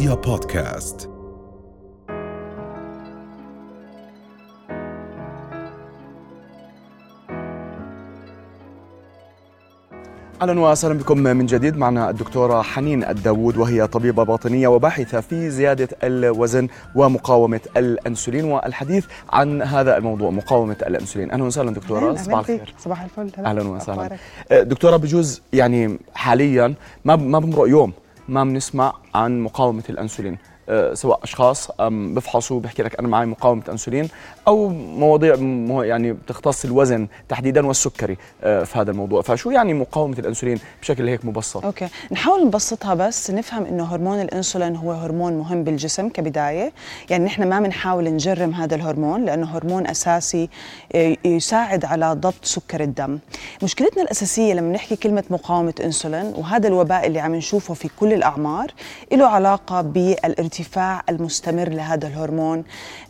رؤيا بودكاست. أهلا وسهلا بكم من جديد. معنا الدكتورة حنين الداوود وهي طبيبة باطنية وباحثة في زيادة الوزن ومقاومة الأنسولين. والحديث عن هذا الموضوع مقاومة الأنسولين. أهلا وسهلا دكتورة صباح الخير. صباح الفل. أهلا وسهلا. دكتورة بجوز يعني حاليا ما ما بمرق يوم ما بنسمع عن مقاومة الأنسولين. آه، سواء أشخاص بفحصوا بحكي لك أنا معي مقاومة أنسولين أو مواضيع يعني بتختص الوزن تحديدا والسكري آه، في هذا الموضوع. فشو يعني مقاومة الأنسولين بشكل هيك مبسط؟ okay. نحاول نبسطها بس نفهم إنه هرمون الأنسولين هو هرمون مهم بالجسم كبداية. يعني نحن ما بنحاول نجرم هذا الهرمون لأنه هرمون أساسي آه، يساعد على ضبط سكر الدم. مشكلتنا الأساسية لما نحكي كلمة مقاومة أنسولين وهذا الوباء اللي عم نشوفه في كل الأعمار له علاقة بالارتفاع الارتفاع المستمر لهذا الهرمون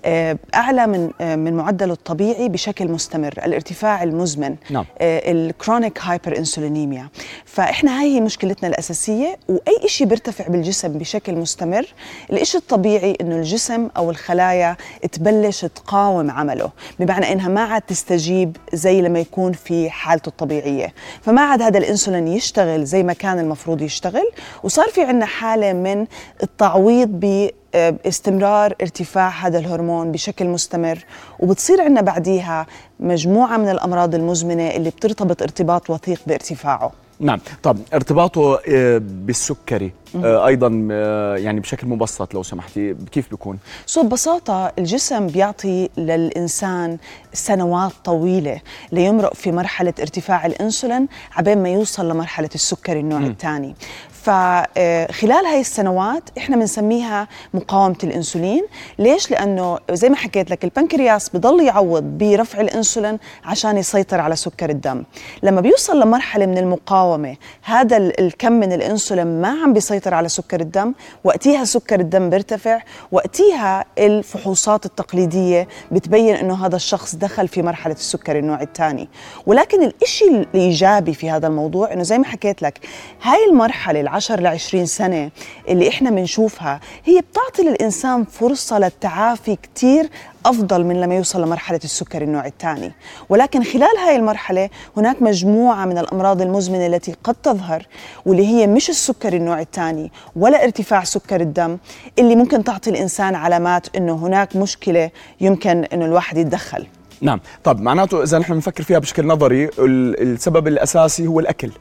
آه، أعلى من آه، من معدله الطبيعي بشكل مستمر الارتفاع المزمن نعم. ال chronic hyperinsulinemia فإحنا هاي هي مشكلتنا الأساسية وأي شيء بيرتفع بالجسم بشكل مستمر الشيء الطبيعي إنه الجسم أو الخلايا تبلش تقاوم عمله بمعنى إنها ما عاد تستجيب زي لما يكون في حالته الطبيعية فما عاد هذا الإنسولين يشتغل زي ما كان المفروض يشتغل وصار في عندنا حالة من التعويض باستمرار ارتفاع هذا الهرمون بشكل مستمر. وبتصير عندنا بعديها مجموعة من الأمراض المزمنة اللي بترتبط ارتباط وثيق بارتفاعه. نعم. طب ارتباطه آه، بالسكري. أيضا آه، يعني بشكل مبسط لو سمحتي. كيف بيكون سو ببساطة الجسم بيعطي للإنسان سنوات طويلة ليمرق في مرحلة ارتفاع الإنسولين عبين ما يوصل لمرحلة السكر النوع الثاني. فخلال هاي السنوات إحنا بنسميها مقاومة الإنسولين. ليش؟ لأنه زي ما حكيت لك البنكرياس بضل يعوض برفع الإنسولين عشان يسيطر على سكر الدم. لما بيوصل لمرحلة من المقاومة هذا الكم من الإنسولين ما عم بيسيطر على سكر الدم وقتها سكر الدم بيرتفع وقتها الفحوصات التقليدية بتبين إنه هذا الشخص دخل في مرحلة السكر النوع الثاني. ولكن الشيء الإيجابي في هذا الموضوع إنه زي ما حكيت لك هاي المرحلة 10 ل 20 سنة اللي إحنا بنشوفها هي بتعطي للإنسان فرصة للتعافي كثير أفضل من لما يوصل لمرحلة السكر النوع الثاني. ولكن خلال هاي المرحلة هناك مجموعة من الأمراض المزمنة التي قد تظهر واللي هي مش السكر النوع الثاني ولا ارتفاع سكر الدم اللي ممكن تعطي الإنسان علامات إنه هناك مشكلة يمكن إنه الواحد يتدخل. نعم. طب معناته إذا نحن بنفكر فيها بشكل نظري السبب الأساسي هو الأكل.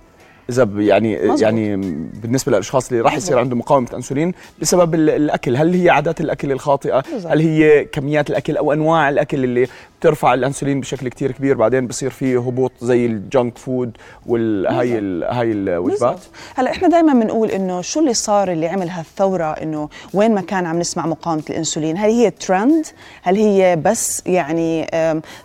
إذا يعني مزبوط. يعني بالنسبة للأشخاص اللي راح يصير عندهم مقاومة أنسولين بسبب الأكل هل هي عادات الأكل الخاطئة بالزبط. هل هي كميات الأكل أو أنواع الأكل اللي بترفع الأنسولين بشكل كتير كبير بعدين بصير فيه هبوط زي الجنك فود والهاي هاي الوجبات. هلأ إحنا دائما بنقول إنه شو اللي صار اللي عمل هالثوره إنه وين ما كان عم نسمع مقاومة الأنسولين؟ هل هي ترند هل هي بس يعني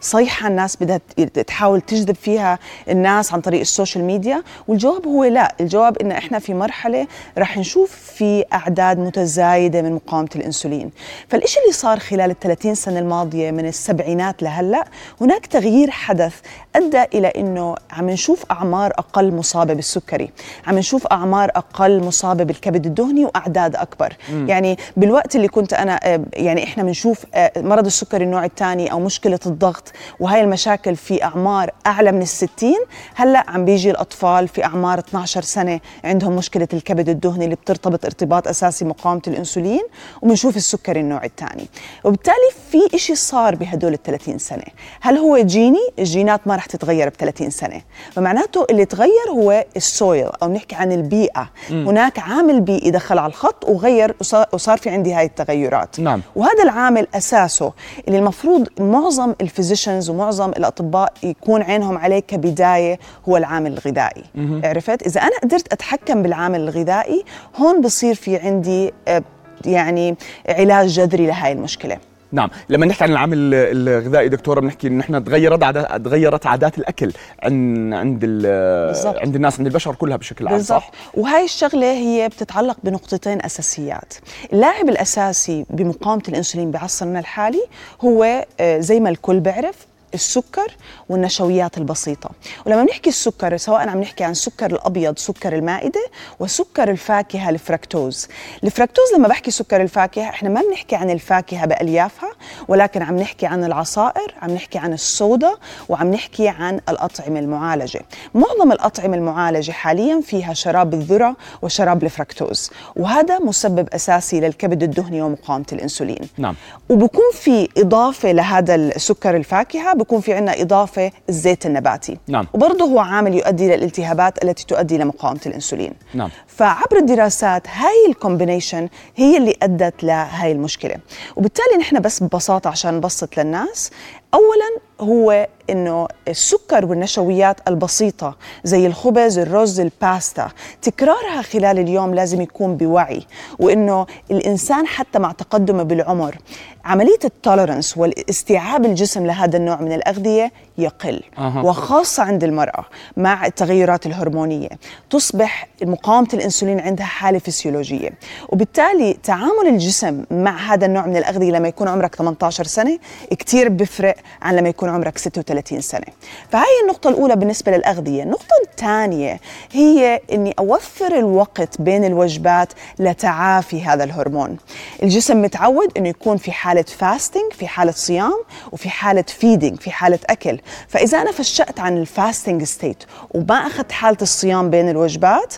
صيحة الناس بدها تحاول تجذب فيها الناس عن طريق ال social media؟ والجواب هو لا. الجواب ان إحنا في مرحلة رح نشوف في أعداد متزايدة من مقاومة الأنسولين. فالشيء اللي صار خلال ال 30 سنة الماضية من السبعينات لهلا. هناك تغيير حدث أدى إلى إنه عم نشوف أعمار أقل مصابة بالسكري عم نشوف أعمار أقل مصابة بالكبد الدهني وأعداد أكبر. م. يعني بالوقت اللي كنت أنا آه، يعني إحنا بنشوف آه، مرض السكري النوع الثاني أو مشكلة الضغط وهي المشاكل في أعمار أعلى من الستين هلأ عم بيجي الأطفال في أعمار 12 سنة عندهم مشكلة الكبد الدهني اللي بترتبط ارتباط أساسي مقاومة الإنسولين وبنشوف السكري النوع الثاني. وبالتالي في شيء صار بهدول ال 30 30 سنة. هل هو جيني؟ الجينات ما رح تتغير ب 30 سنة. فمعناته اللي تغير هو ال soil أو نحكي عن البيئة. م. هناك عامل بيئي دخل على الخط وغير وصار في عندي هاي التغيرات. نعم. وهذا العامل أساسه اللي المفروض معظم ال physicians ومعظم الأطباء يكون عينهم عليه كبداية هو العامل الغذائي. م. عرفت؟ إذا أنا قدرت أتحكم بالعامل الغذائي هون بصير في عندي آه، يعني علاج جذري لهي المشكلة. نعم لما نحكي عن العامل الغذائي دكتورة بنحكي إن إحنا تغيرت عادات تغيرت عادات الأكل عند عند بالزبط. عند الناس عند البشر كلها بشكل عام صح؟ وهي الشغلة هي بتتعلق بنقطتين أساسيات. اللاعب الأساسي بمقاومة الإنسولين بعصرنا الحالي هو آه، زي ما الكل بيعرف السكر والنشويات البسيطة. ولما بنحكي السكر سواء عم نحكي عن سكر الأبيض سكر المائدة وسكر الفاكهة الفركتوز الفركتوز لما بحكي سكر الفاكهة إحنا ما بنحكي عن الفاكهة بأليافها ولكن عم نحكي عن العصائر عم نحكي عن الصودا وعم نحكي عن الأطعمة المعالجة. معظم الأطعمة المعالجة حاليا فيها شراب الذرة وشراب الفركتوز وهذا مسبب أساسي للكبد الدهني ومقاومة الأنسولين. نعم. وبكون في إضافة لهذا السكر الفاكهة بكون في عندنا إضافة الزيت النباتي نعم. وبرضه هو عامل يؤدي للالتهابات التي تؤدي لمقاومة الأنسولين نعم. فعبر الدراسات هاي ال combination هي اللي أدت لهاي المشكلة وبالتالي نحن بس ببساطة عشان نبسط للناس اولا هو إنه السكر والنشويات البسيطة زي الخبز الرز الباستا تكرارها خلال اليوم لازم يكون بوعي وإنه الإنسان حتى مع تقدمه بالعمر عملية ال tolerance والاستيعاب الجسم لهذا النوع من الأغذية يقل. وخاصة عند المرأة مع التغيرات الهرمونية تصبح مقاومة الإنسولين عندها حالة فسيولوجية وبالتالي تعامل الجسم مع هذا النوع من الأغذية لما يكون عمرك 18 سنة كثير بيفرق عن لما يكون عمرك 36 سنة. فهي النقطة الأولى بالنسبة للأغذية. النقطة الثانية هي إني أوفر الوقت بين الوجبات لتعافي هذا الهرمون. الجسم متعود إنه يكون في حالة fasting في حالة صيام وفي حالة feeding في حالة أكل. فإذا أنا فشأت عن ال fasting state وما أخذت حالة الصيام بين الوجبات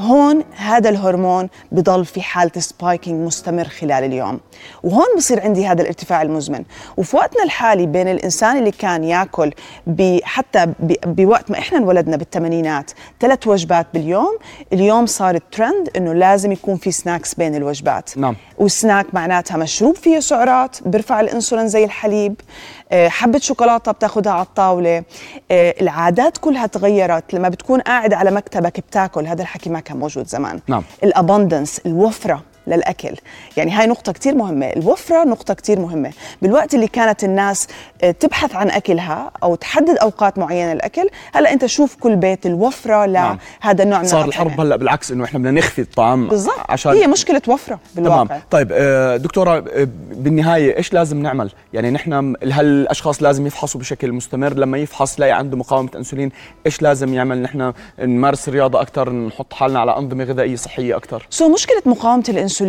هون هذا الهرمون بضل في حالة spiking مستمر خلال اليوم. وهون بصير عندي هذا الارتفاع المزمن. وفي وقتنا الحالي بين الإنسان اللي كان يأكل حتى بوقت ما إحنا انولدنا بالثمانينات ثلاث وجبات باليوم اليوم صار الترند إنه لازم يكون في snacks بين الوجبات. نعم. والسناك معناتها مشروب فيه سعرات بيرفع الإنسولين زي الحليب. آه، حبة شوكولاتة بتاخدها على الطاولة. آه، العادات كلها تغيرت لما بتكون قاعد على مكتبك بتاكل. هذا الحكي ما كان موجود زمان. نعم. الابندنس الوفرة. للأكل. يعني هاي نقطة كثير مهمة. الوفرة نقطة كثير مهمة. بالوقت اللي كانت الناس آه، تبحث عن أكلها أو تحدد أوقات معينة للأكل هلأ أنت شوف كل بيت الوفرة لهذا نعم. النوع من صار الحرب هلأ بالعكس إنه إحنا بدنا نخفي الطعام بالضبط. عشان هي مشكلة وفرة بالواقع. تمام. طيب آه، دكتورة آه، بالنهاية إيش لازم نعمل؟ يعني نحن هل الاشخاص لازم يفحصوا بشكل مستمر. لما يفحص لاقي عنده مقاومة أنسولين إيش لازم يعمل؟ نحن نمارس الرياضه أكثر نحط حالنا على أنظمة غذائية صحية أكثر سو مشكلة مقاومة الأنسولين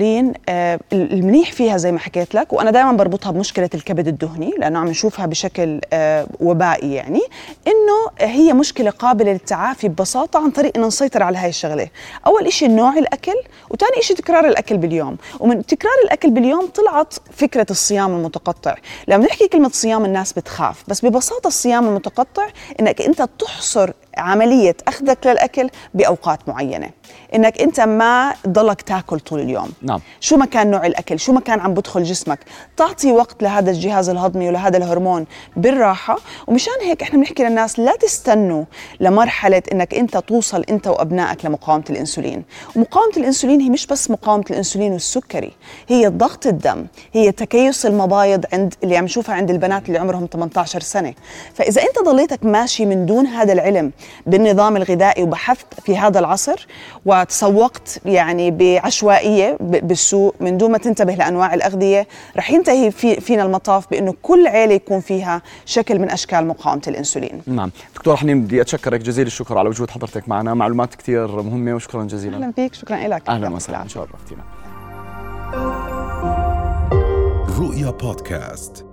آه المنيح فيها زي ما حكيت لك وأنا دائما بربطها بمشكلة الكبد الدهني لأنه عم نشوفها بشكل آه وبائي يعني إنه هي مشكلة قابلة للتعافي ببساطة عن طريق إنه نسيطر على هاي الشغلة. أول شيء نوع الأكل وثاني شيء تكرار الأكل باليوم. ومن تكرار الأكل باليوم طلعت فكرة الصيام المتقطع. لما نحكي كلمة صيام الناس بتخاف بس ببساطة الصيام المتقطع إنك أنت تحصر عملية أخذك للأكل بأوقات معينة. إنك أنت ما ضلك تاكل طول اليوم. نعم. شو ما كان نوع الأكل؟ شو ما كان عم بدخل جسمك؟ تعطي وقت لهذا الجهاز الهضمي ولهذا الهرمون بالراحة. ومشان هيك إحنا بنحكي للناس لا تستنوا لمرحلة إنك أنت توصل أنت وأبنائك لمقاومة الأنسولين. ومقاومة الأنسولين هي مش بس مقاومة الأنسولين والسكري هي ضغط الدم هي تكيس المبايض عند اللي عم نشوفها عند البنات اللي عمرهم 18 سنة. فإذا أنت ضليتك ماشي من دون هذا العلم بالنظام الغذائي وبحثت في هذا العصر وتسوقت يعني بعشوائية بالسوق من دون ما تنتبه لأنواع الأغذية رح ينتهي في فينا المطاف بإنه كل عيلة يكون فيها شكل من أشكال مقاومة الإنسولين. نعم، دكتور حنين بدي أتشكرك جزيل الشكر على وجود حضرتك معنا، معلومات كثير مهمة وشكرا جزيلا. أهلا فيك، شكرا لك. أهلا وسهلا شرفتينا. رؤيا بودكاست